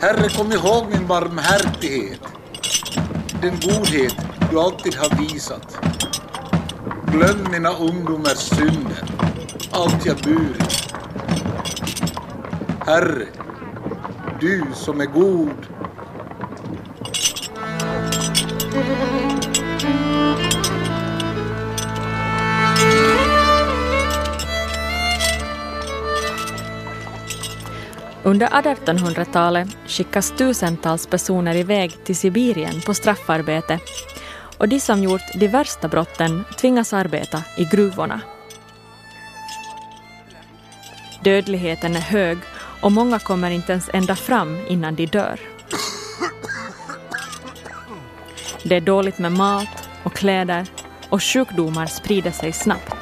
Herre, kom ihåg min barmhärtighet, den godhet du alltid har visat. Glöm mina ungdomars synder, allt jag burit. Herre, du som är god. Under 1800-talet skickas tusentals personer iväg till Sibirien på straffarbete och de som gjort de värsta brotten tvingas arbeta i gruvorna. Dödligheten är hög och många kommer inte ens ända fram innan de dör. Det är dåligt med mat och kläder och sjukdomar sprider sig snabbt.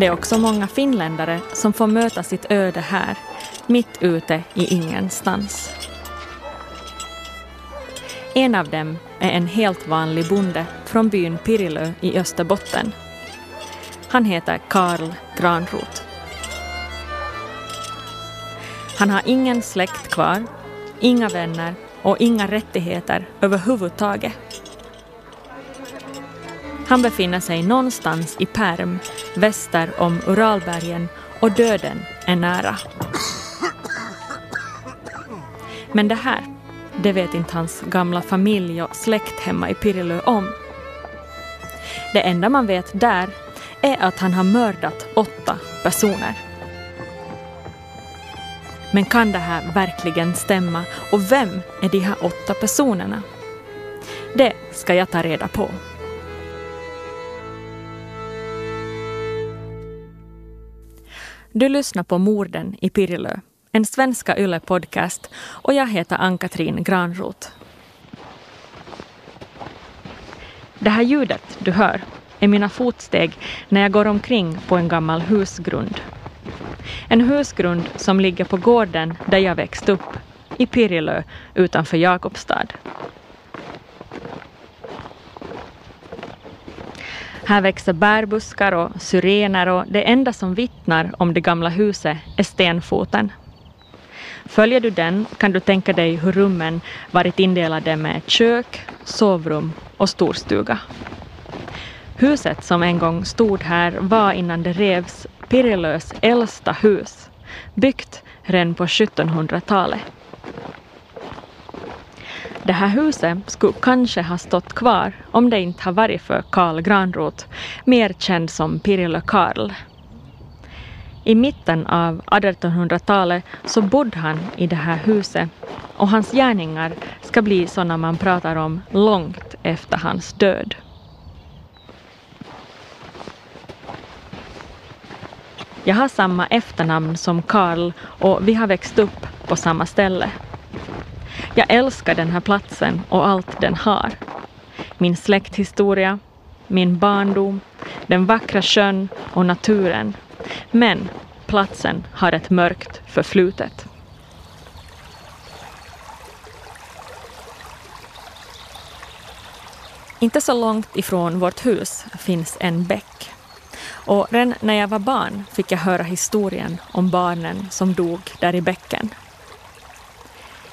Det är också många finländare som får möta sitt öde här, mitt ute i ingenstans. En av dem är en helt vanlig bonde från byn Pirilö i Österbotten. Han heter Karl Granroth. Han har ingen släkt kvar, inga vänner och inga rättigheter överhuvudtaget. Han befinner sig någonstans i Perm, väster om Uralbergen och döden är nära. Men det här, det vet inte hans gamla familj och släkt hemma i Pirilö om. Det enda man vet där är att han har mördat åtta personer. Men kan det här verkligen stämma och vem är de här åtta personerna? Det ska jag ta reda på. Du lyssnar på Morden i Pirilö, en svenska Yle-podcast och jag heter Ann-Katrin Granroth. Det här ljudet du hör är mina fotsteg när jag går omkring på en gammal husgrund. En husgrund som ligger på gården där jag växte upp, i Pirilö utanför Jakobstad. Här växer bärbuskar och syrener och det enda som vittnar om det gamla huset är stenfoten. Följer du den kan du tänka dig hur rummen varit indelade med kök, sovrum och storstuga. Huset som en gång stod här var innan det revs Pirilös äldsta hus, byggt redan på 1700-talet. Det här huset skulle kanske ha stått kvar om det inte har varit för Karl Granroth, mer känd som Pirille Karl. I mitten av 1800-talet så bodde han i det här huset och hans gärningar ska bli sådana man pratar om långt efter hans död. Jag har samma efternamn som Karl och vi har växt upp på samma ställe. Jag älskar den här platsen och allt den har. Min släkthistoria, min barndom, den vackra sjön och naturen. Men platsen har ett mörkt förflutet. Inte så långt ifrån vårt hus finns en bäck. Och redan när jag var barn fick jag höra historien om barnen som dog där i bäcken.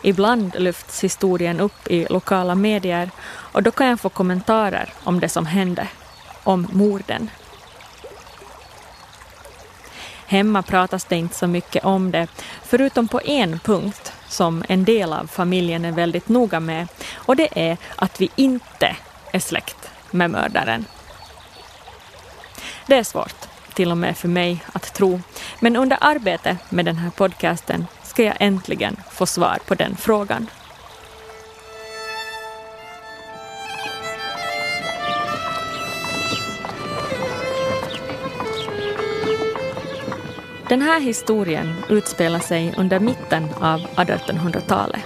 Ibland lyfts historien upp i lokala medier och då kan jag få kommentarer om det som hände, om morden. Hemma pratas det inte så mycket om det, förutom på en punkt som en del av familjen är väldigt noga med och det är att vi inte är släkt med mördaren. Det är svårt, till och med för mig, att tro, men under arbetet med den här podcasten ska jag äntligen få svar på den frågan. Den här historien utspelar sig under mitten av 1800-talet.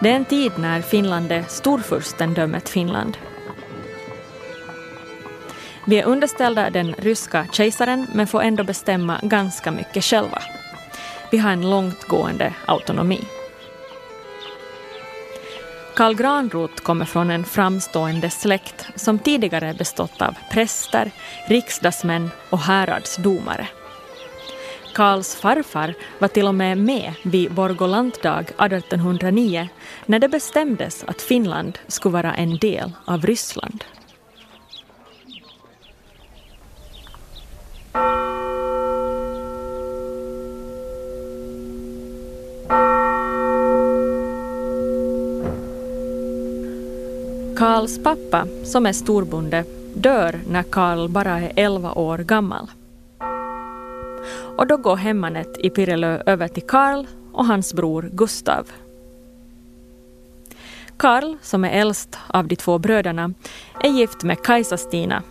Det är en tid när Finland är storfurstendömet Finland. Vi är underställda den ryska kejsaren men får ändå bestämma ganska mycket själva. Vi har en långtgående autonomi. Karl Granroth kommer från en framstående släkt som tidigare bestått av präster, riksdagsmän och häradsdomare. Karls farfar var till och med med vid Borgolantdag 1809 när det bestämdes att Finland skulle vara en del av Ryssland. Karls pappa, som är storbonde, dör när Karl bara är 11 år gammal. Och då går hemmanet i Pirelö över till Karl och hans bror Gustav. Karl, som är äldst av de två bröderna, är gift med Kajsa-Stina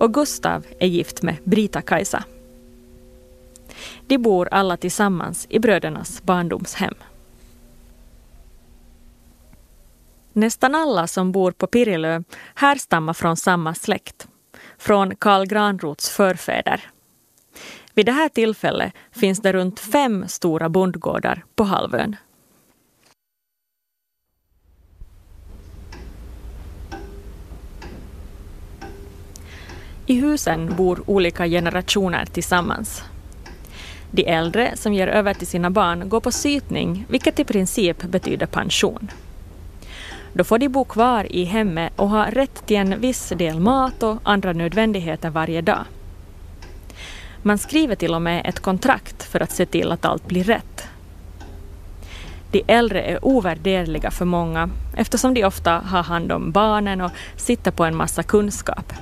och Gustav är gift med Brita-Kajsa. De bor alla tillsammans i brödernas barndomshem. Nästan alla som bor på Pirilö härstammar från samma släkt, från Karl Granrots förfäder. Vid det här tillfället finns det runt fem stora bondgårdar på halvön. I husen bor olika generationer tillsammans. De äldre som ger över till sina barn går på sytning, vilket i princip betyder pension. Då får de bo kvar i hemmet och ha rätt till en viss del mat och andra nödvändigheter varje dag. Man skriver till och med ett kontrakt för att se till att allt blir rätt. De äldre är ovärderliga för många eftersom de ofta har hand om barnen och sitter på en massa kunskap.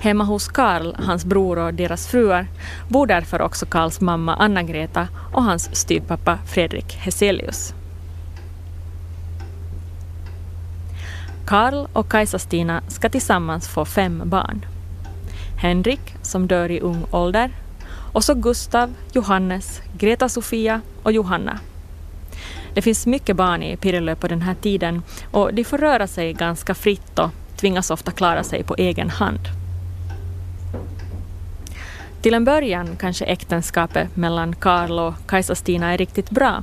Hemma hos Karl, hans bror och deras fruar bor därför också Karls mamma Anna-Greta och hans styvpappa Fredrik Heselius. Karl och Kajsa-Stina ska tillsammans få fem barn. Henrik, som dör i ung ålder, och så Gustav, Johannes, Greta-Sofia och Johanna. Det finns mycket barn i Pirilö på den här tiden och de får röra sig ganska fritt och tvingas ofta klara sig på egen hand. Till en början kanske äktenskapet mellan Karl och Kajsa-Stina är riktigt bra,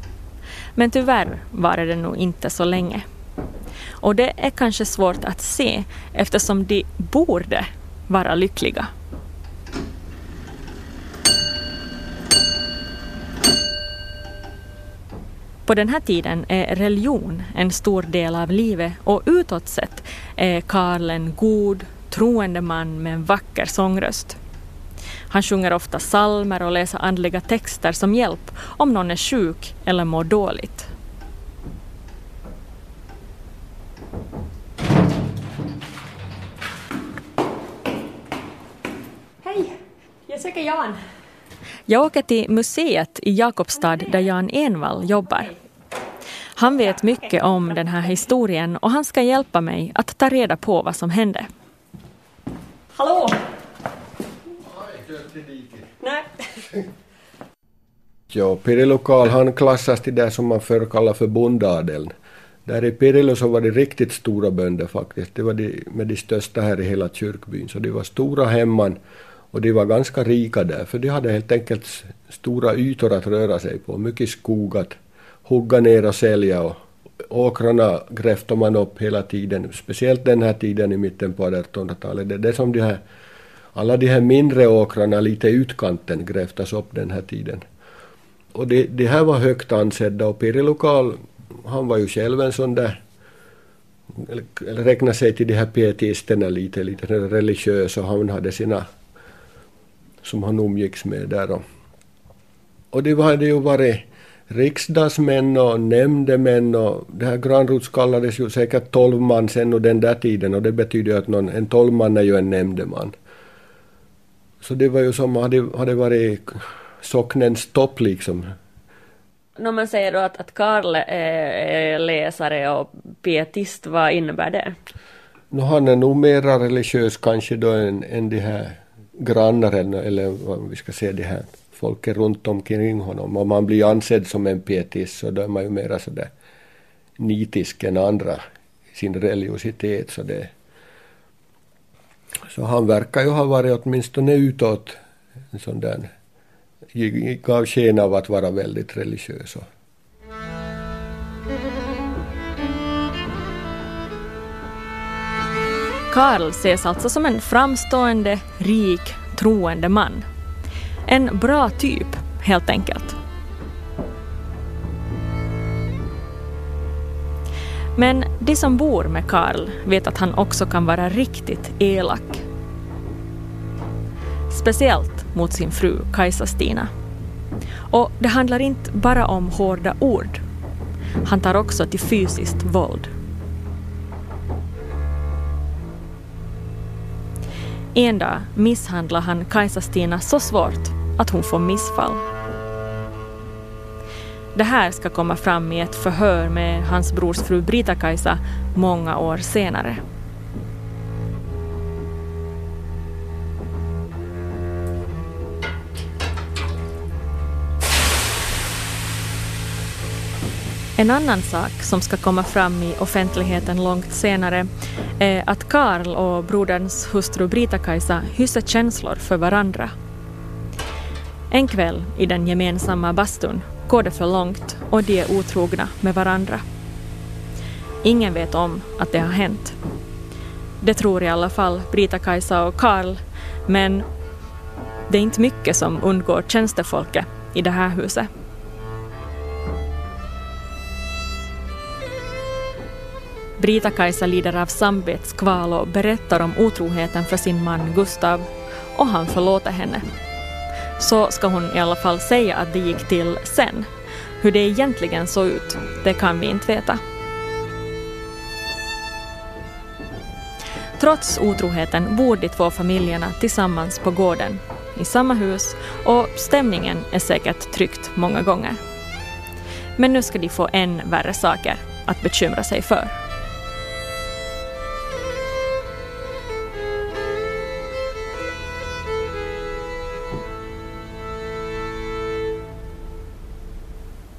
men tyvärr varar det nog inte så länge. Och det är kanske svårt att se eftersom de borde vara lyckliga. På den här tiden är religion en stor del av livet och utåt sett är Karl en god, troende man med en vacker sångröst. Han sjunger ofta salmer och läser andliga texter som hjälp om någon är sjuk eller mår dåligt. Jag söker Jan. Jag åker till museet i Jakobstad där Jan Envall jobbar. Han vet mycket om den här historien och han ska hjälpa mig att ta reda på vad som hände. Hallå! Nej. Ja, Pirilokal han klassas till det som man förr kallade för bondadeln. Där i Pirilo så var det riktigt stora bönder faktiskt. Det var de med de största här i hela kyrkbyn. Så det var stora hemman och de var ganska rika där, för de hade helt enkelt stora ytor att röra sig på, mycket skog att hugga ner och sälja och åkrarna grävde man upp hela tiden, speciellt den här tiden i mitten på 1800-talet. Det är det som de här, alla de här mindre åkrarna lite i utkanten grävdes upp den här tiden. Och de, de här var högt ansedda och Pirilokal, han var ju själv en sån där eller, räkna sig till de här pietisterna lite, lite religiös och han hade sina som han umgicks med där. Och, och det hade ju varit riksdagsmän och nämndemän och det här Granrots kallades ju säkert tolv man sen och den där tiden och det betyder att någon, en tolv man är ju en nämndeman. Så det var ju som hade, hade varit socknens topp liksom. När man säger då att, att Karl är läsare och pietist, vad innebär det? No, han är nog mera religiös kanske då än, än de här grannar eller vad vi ska säga det här folket runt omkring honom. Om man blir ansedd som en pietist så då är man ju mera sådär nitisk än andra i sin religiositet. Så, det, så han verkar ju ha varit åtminstone utåt en sån där, gav sken av att vara väldigt religiös. Karl ses alltså som en framstående, rik, troende man. En bra typ, helt enkelt. Men de som bor med Karl vet att han också kan vara riktigt elak. Speciellt mot sin fru Kajsa-Stina. Och det handlar inte bara om hårda ord. Han tar också till fysiskt våld. En dag misshandlar han Kajsa-Stina så svårt att hon får missfall. Det här ska komma fram i ett förhör med hans brors fru Brita-Kajsa många år senare. En annan sak som ska komma fram i offentligheten långt senare är att Karl och broderns hustru Brita-Kajsa hyser känslor för varandra. En kväll i den gemensamma bastun går det för långt och de är otrogna med varandra. Ingen vet om att det har hänt. Det tror i alla fall Brita-Kajsa och Karl, men det är inte mycket som undgår tjänstefolket i det här huset. Brita-Kajsa lider av samvetskval och berättar om otroheten för sin man Gustav och han förlåter henne. Så ska hon i alla fall säga att det gick till sen. Hur det egentligen såg ut, det kan vi inte veta. Trots otroheten bor de två familjerna tillsammans på gården, i samma hus och stämningen är säkert tryckt många gånger. Men nu ska de få än värre saker att bekymra sig för.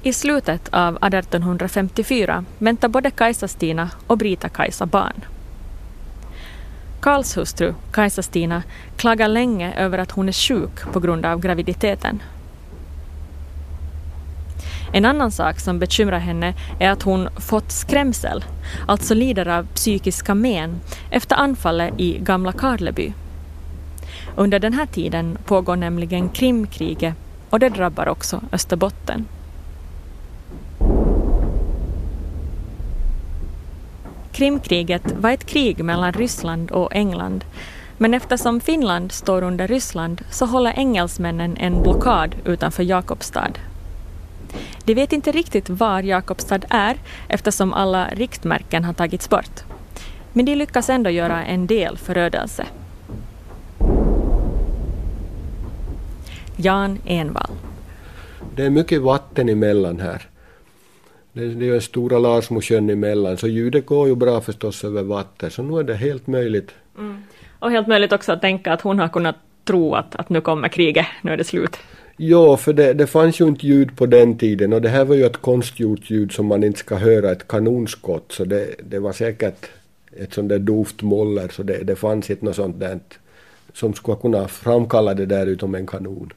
I slutet av 1854 väntar både Kajsa-Stina och Brita-Kajsa barn. Karls hustru, Kajsa-Stina, klagar länge över att hon är sjuk på grund av graviditeten. En annan sak som bekymrar henne är att hon fått skrämsel, alltså lider av psykiska men, efter anfallet i Gamla Karleby. Under den här tiden pågår nämligen Krimkriget och det drabbar också Österbotten. Krimkriget var ett krig mellan Ryssland och England men eftersom Finland står under Ryssland så håller engelsmännen en blockad utanför Jakobstad. De vet inte riktigt var Jakobstad är eftersom alla riktmärken har tagits bort. Men de lyckas ändå göra en del förödelse. Jan Envall. Det är mycket vatten emellan här. Det, det är ju Stora Larsmosjön emellan, så ljudet går ju bra förstås över vatten, så nu är det helt möjligt. Mm. Och helt möjligt också att tänka att hon har kunnat tro att, att nu kommer kriget, nu är det slut. Ja, för det, det fanns ju inte ljud på den tiden och det här var ju ett konstgjort ljud som man inte ska höra, ett kanonskott, så det, det var säkert ett sånt där dovt moller, så det, det fanns inte något sånt där som skulle kunna framkalla det där utom en kanon.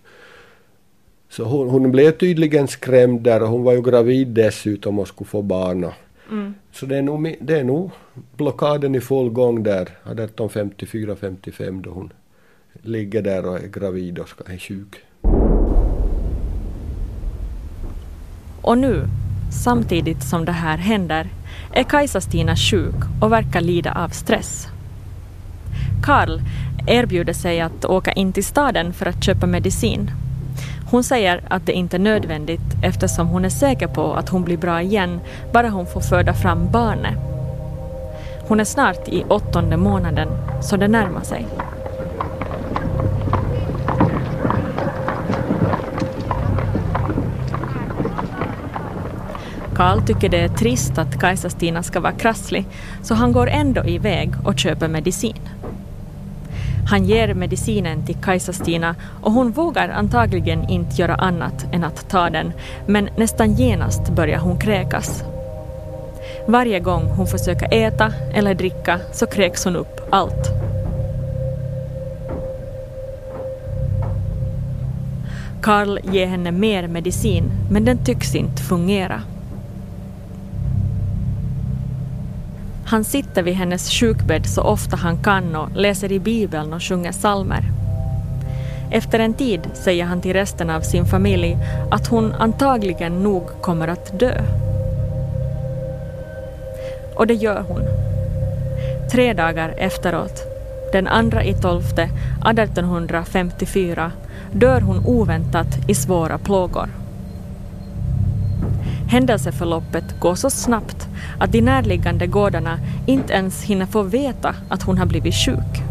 Så hon, hon, blev tydligen skrämd där och hon var ju gravid dessutom och skulle få barn. Mm. Så det är, nog, det är nog blockaden i full gång där 1854-55 då hon ligger där och är gravid och ska, är sjuk. Och nu, samtidigt som det här händer, är Kajsa-Stina sjuk och verkar lida av stress. Karl erbjuder sig att åka in till staden för att köpa medicin hon säger att det inte är nödvändigt eftersom hon är säker på att hon blir bra igen bara hon får föda fram barnet. Hon är snart i åttonde månaden, så det närmar sig. Karl tycker det är trist att Kajsa-Stina ska vara krasslig, så han går ändå iväg och köper medicin. Han ger medicinen till Kajsa-Stina och hon vågar antagligen inte göra annat än att ta den, men nästan genast börjar hon kräkas. Varje gång hon försöker äta eller dricka så kräks hon upp allt. Karl ger henne mer medicin, men den tycks inte fungera. Han sitter vid hennes sjukbädd så ofta han kan och läser i Bibeln och sjunger salmer. Efter en tid säger han till resten av sin familj att hon antagligen nog kommer att dö. Och det gör hon. Tre dagar efteråt, den andra i tolfte 1854, dör hon oväntat i svåra plågor. Händelseförloppet går så snabbt att de närliggande gårdarna inte ens hinner få veta att hon har blivit sjuk.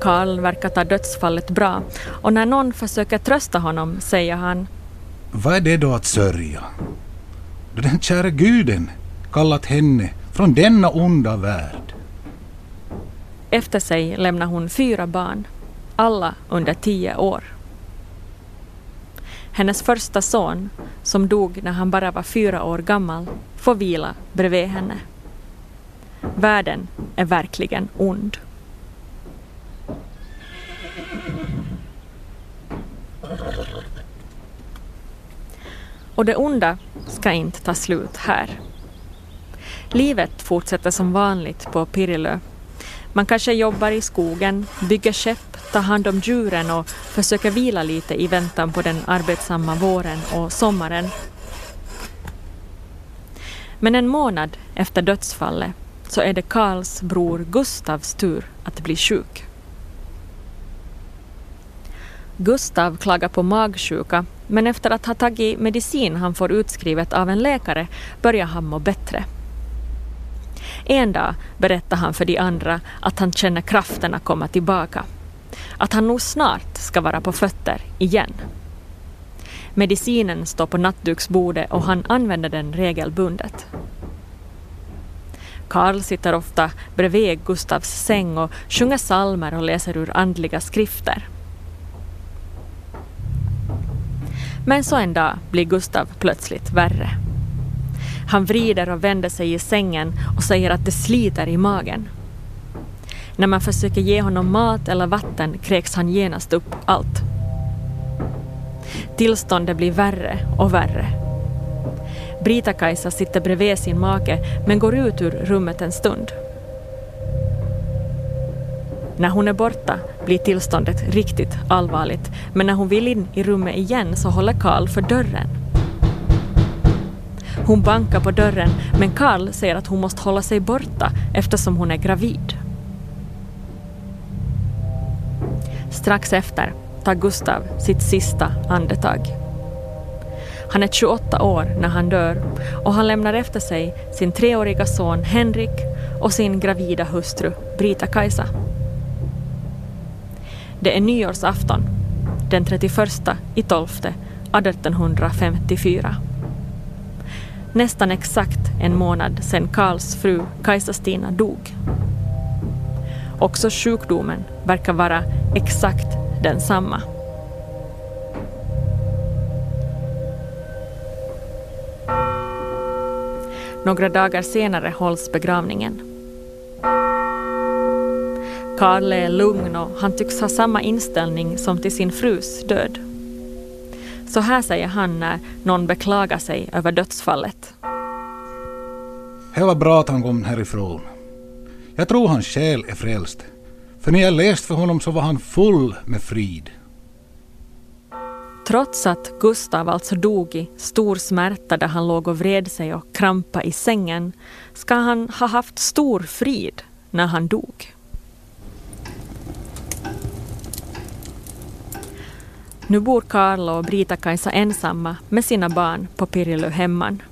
Karl verkar ta dödsfallet bra och när någon försöker trösta honom säger han Vad är det då att sörja? Då den kära guden kallat henne från denna onda värld. Efter sig lämnar hon fyra barn, alla under tio år. Hennes första son, som dog när han bara var fyra år gammal, får vila bredvid henne. Världen är verkligen ond. Och det onda ska inte ta slut här. Livet fortsätter som vanligt på Pirilö. Man kanske jobbar i skogen, bygger skepp, tar hand om djuren och försöker vila lite i väntan på den arbetsamma våren och sommaren. Men en månad efter dödsfallet så är det Karls bror Gustavs tur att bli sjuk. Gustav klagar på magsjuka men efter att ha tagit medicin han får utskrivet av en läkare börjar han må bättre. En dag berättar han för de andra att han känner krafterna komma tillbaka. Att han nog snart ska vara på fötter igen. Medicinen står på nattduksbordet och han använder den regelbundet. Karl sitter ofta bredvid Gustavs säng och sjunger salmer och läser ur andliga skrifter. Men så en dag blir Gustav plötsligt värre. Han vrider och vänder sig i sängen och säger att det sliter i magen. När man försöker ge honom mat eller vatten kräks han genast upp allt. Tillståndet blir värre och värre. Brita-Kajsa sitter bredvid sin make men går ut ur rummet en stund. När hon är borta blir tillståndet riktigt allvarligt men när hon vill in i rummet igen så håller Karl för dörren. Hon bankar på dörren men Karl säger att hon måste hålla sig borta eftersom hon är gravid. Strax efter tar Gustav sitt sista andetag. Han är 28 år när han dör och han lämnar efter sig sin treåriga son Henrik och sin gravida hustru Brita-Kajsa. Det är nyårsafton, den 31 i 12 1854. Nästan exakt en månad sedan Karls fru Kajsa-Stina dog. Också sjukdomen verkar vara exakt densamma. Några dagar senare hålls begravningen. Karl är lugn och han tycks ha samma inställning som till sin frus död. Så här säger han när någon beklagar sig över dödsfallet. Det var bra att han kom härifrån. Jag tror hans själ är frälst. För när jag läst för honom så var han full med frid. Trots att Gustav alltså dog i stor smärta där han låg och vred sig och krampa i sängen ska han ha haft stor frid när han dog. Nu bor Karl och Brita-Kajsa ensamma med sina barn på Pirilö hemman.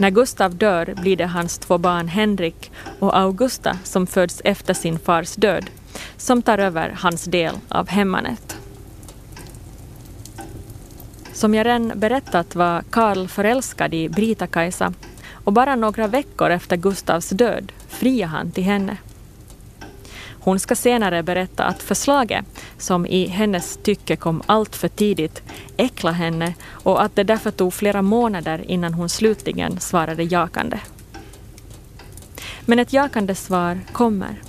När Gustav dör blir det hans två barn Henrik och Augusta som föds efter sin fars död som tar över hans del av hemmanet. Som jag redan berättat var Karl förälskad i Brita-Kajsa och bara några veckor efter Gustavs död friade han till henne. Hon ska senare berätta att förslaget, som i hennes tycke kom allt för tidigt, äcklade henne och att det därför tog flera månader innan hon slutligen svarade jakande. Men ett jakande svar kommer.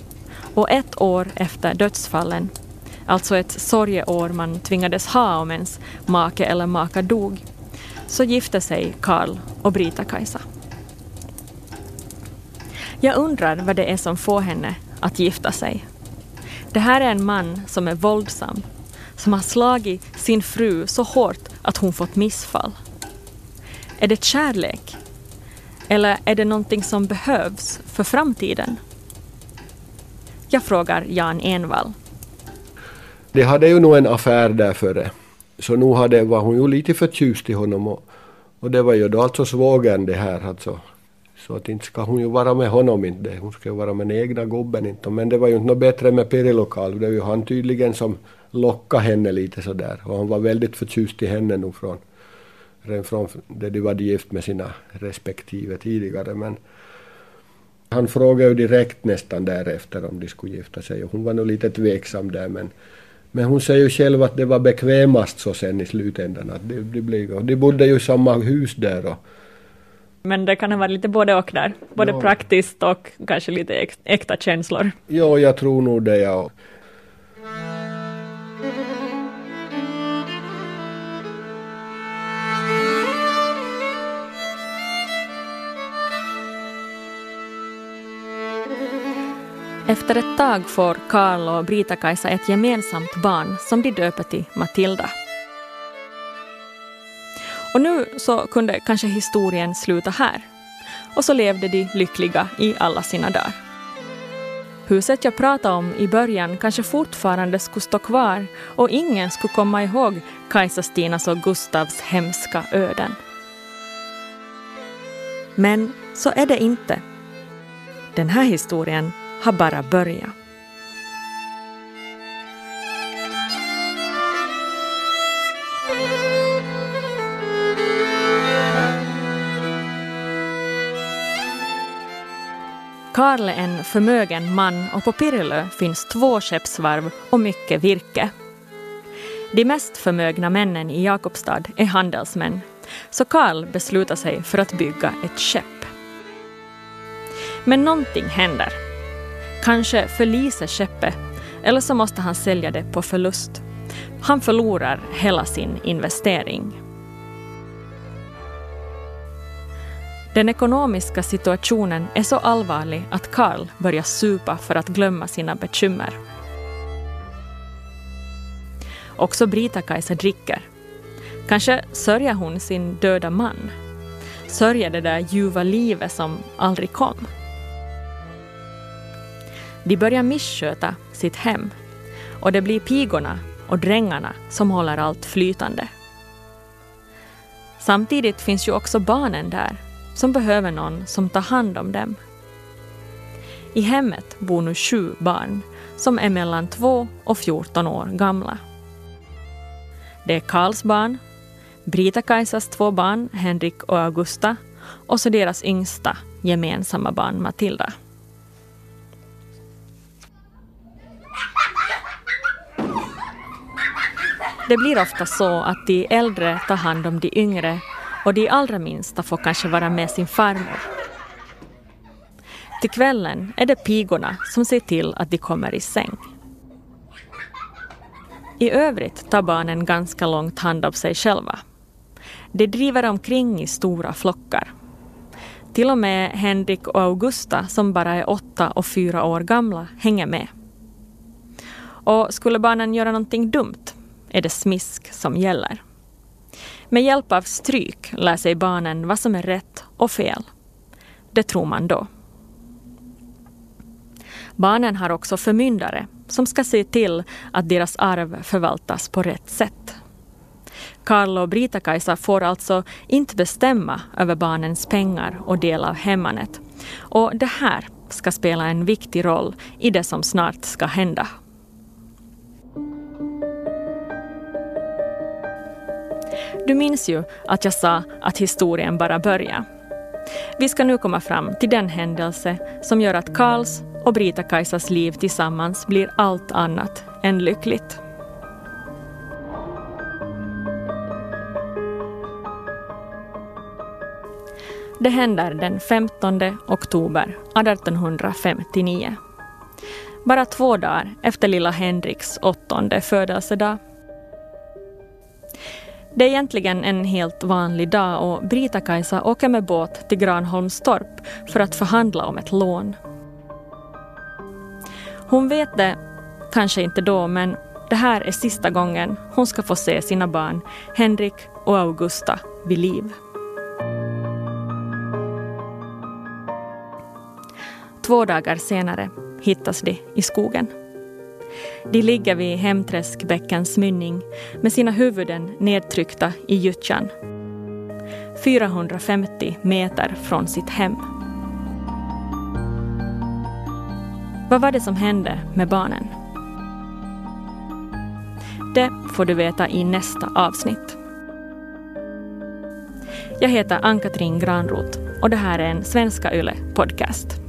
Och ett år efter dödsfallen, alltså ett sorgeår man tvingades ha om ens make eller maka dog, så gifte sig Karl och Brita-Kajsa. Jag undrar vad det är som får henne att gifta sig. Det här är en man som är våldsam, som har slagit sin fru så hårt att hon fått missfall. Är det kärlek? Eller är det någonting som behövs för framtiden? Jag frågar Jan Envall. De hade ju nog en affär där före. Så nu hade, var hon ju lite förtjust i honom. Och, och det var ju då alltså svågern det här alltså. Så att inte ska hon ju vara med honom inte. Hon ska ju vara med den egna gubben inte. Men det var ju inte något bättre med Pirilokal. Det var ju han tydligen som lockade henne lite sådär. Och han var väldigt förtjust i henne nog från, redan från det de var gift med sina respektive tidigare. Men han frågade ju direkt nästan därefter om de skulle gifta sig. Och hon var nog lite tveksam där men men hon säger ju själv att det var bekvämast så sen i slutändan. Att det, det blev, de bodde ju i samma hus där. Och, men det kan ha varit lite både och där. Både ja. praktiskt och kanske lite äkta känslor. Ja, jag tror nog det. Ja. Efter ett tag får Karl och Brita-Kajsa ett gemensamt barn som de döper till Matilda. Och nu så kunde kanske historien sluta här. Och så levde de lyckliga i alla sina dagar. Huset jag pratade om i början kanske fortfarande skulle stå kvar och ingen skulle komma ihåg Kajsa Stinas och Gustavs hemska öden. Men så är det inte. Den här historien har bara börjat. Karl är en förmögen man och på Pirilö finns två skeppsvarv och mycket virke. De mest förmögna männen i Jakobstad är handelsmän, så Karl beslutar sig för att bygga ett skepp. Men någonting händer. Kanske förliser skeppet, eller så måste han sälja det på förlust. Han förlorar hela sin investering. Den ekonomiska situationen är så allvarlig att Karl börjar supa för att glömma sina bekymmer. Också Brita-Kajsa dricker. Kanske sörjer hon sin döda man. Sörjer det där ljuva livet som aldrig kom. De börjar missköta sitt hem och det blir pigorna och drängarna som håller allt flytande. Samtidigt finns ju också barnen där som behöver någon som tar hand om dem. I hemmet bor nu sju barn som är mellan 2 och 14 år gamla. Det är Karls barn, Brita-Kajsas två barn, Henrik och Augusta, och så deras yngsta gemensamma barn Matilda. Det blir ofta så att de äldre tar hand om de yngre och de allra minsta får kanske vara med sin farmor. Till kvällen är det pigorna som ser till att de kommer i säng. I övrigt tar barnen ganska långt hand om sig själva. De driver omkring i stora flockar. Till och med Henrik och Augusta, som bara är åtta och fyra år gamla, hänger med. Och skulle barnen göra någonting dumt är det smisk som gäller. Med hjälp av stryk lär sig barnen vad som är rätt och fel. Det tror man då. Barnen har också förmyndare som ska se till att deras arv förvaltas på rätt sätt. Karl och Brita-Kajsa får alltså inte bestämma över barnens pengar och del av hemmanet. Och det här ska spela en viktig roll i det som snart ska hända Du minns ju att jag sa att historien bara börjar. Vi ska nu komma fram till den händelse som gör att Karls och Brita-Kajsas liv tillsammans blir allt annat än lyckligt. Det händer den 15 oktober 1859. Bara två dagar efter lilla Henriks åttonde födelsedag. Det är egentligen en helt vanlig dag och Brita-Kajsa åker med båt till Granholmstorp för att förhandla om ett lån. Hon vet det, kanske inte då, men det här är sista gången hon ska få se sina barn, Henrik och Augusta, vid liv. Två dagar senare hittas de i skogen. De ligger vid Hemträskbäckens mynning med sina huvuden nedtryckta i gyttjan. 450 meter från sitt hem. Vad var det som hände med barnen? Det får du veta i nästa avsnitt. Jag heter Ann-Katrin Granroth och det här är en Svenska Yle podcast.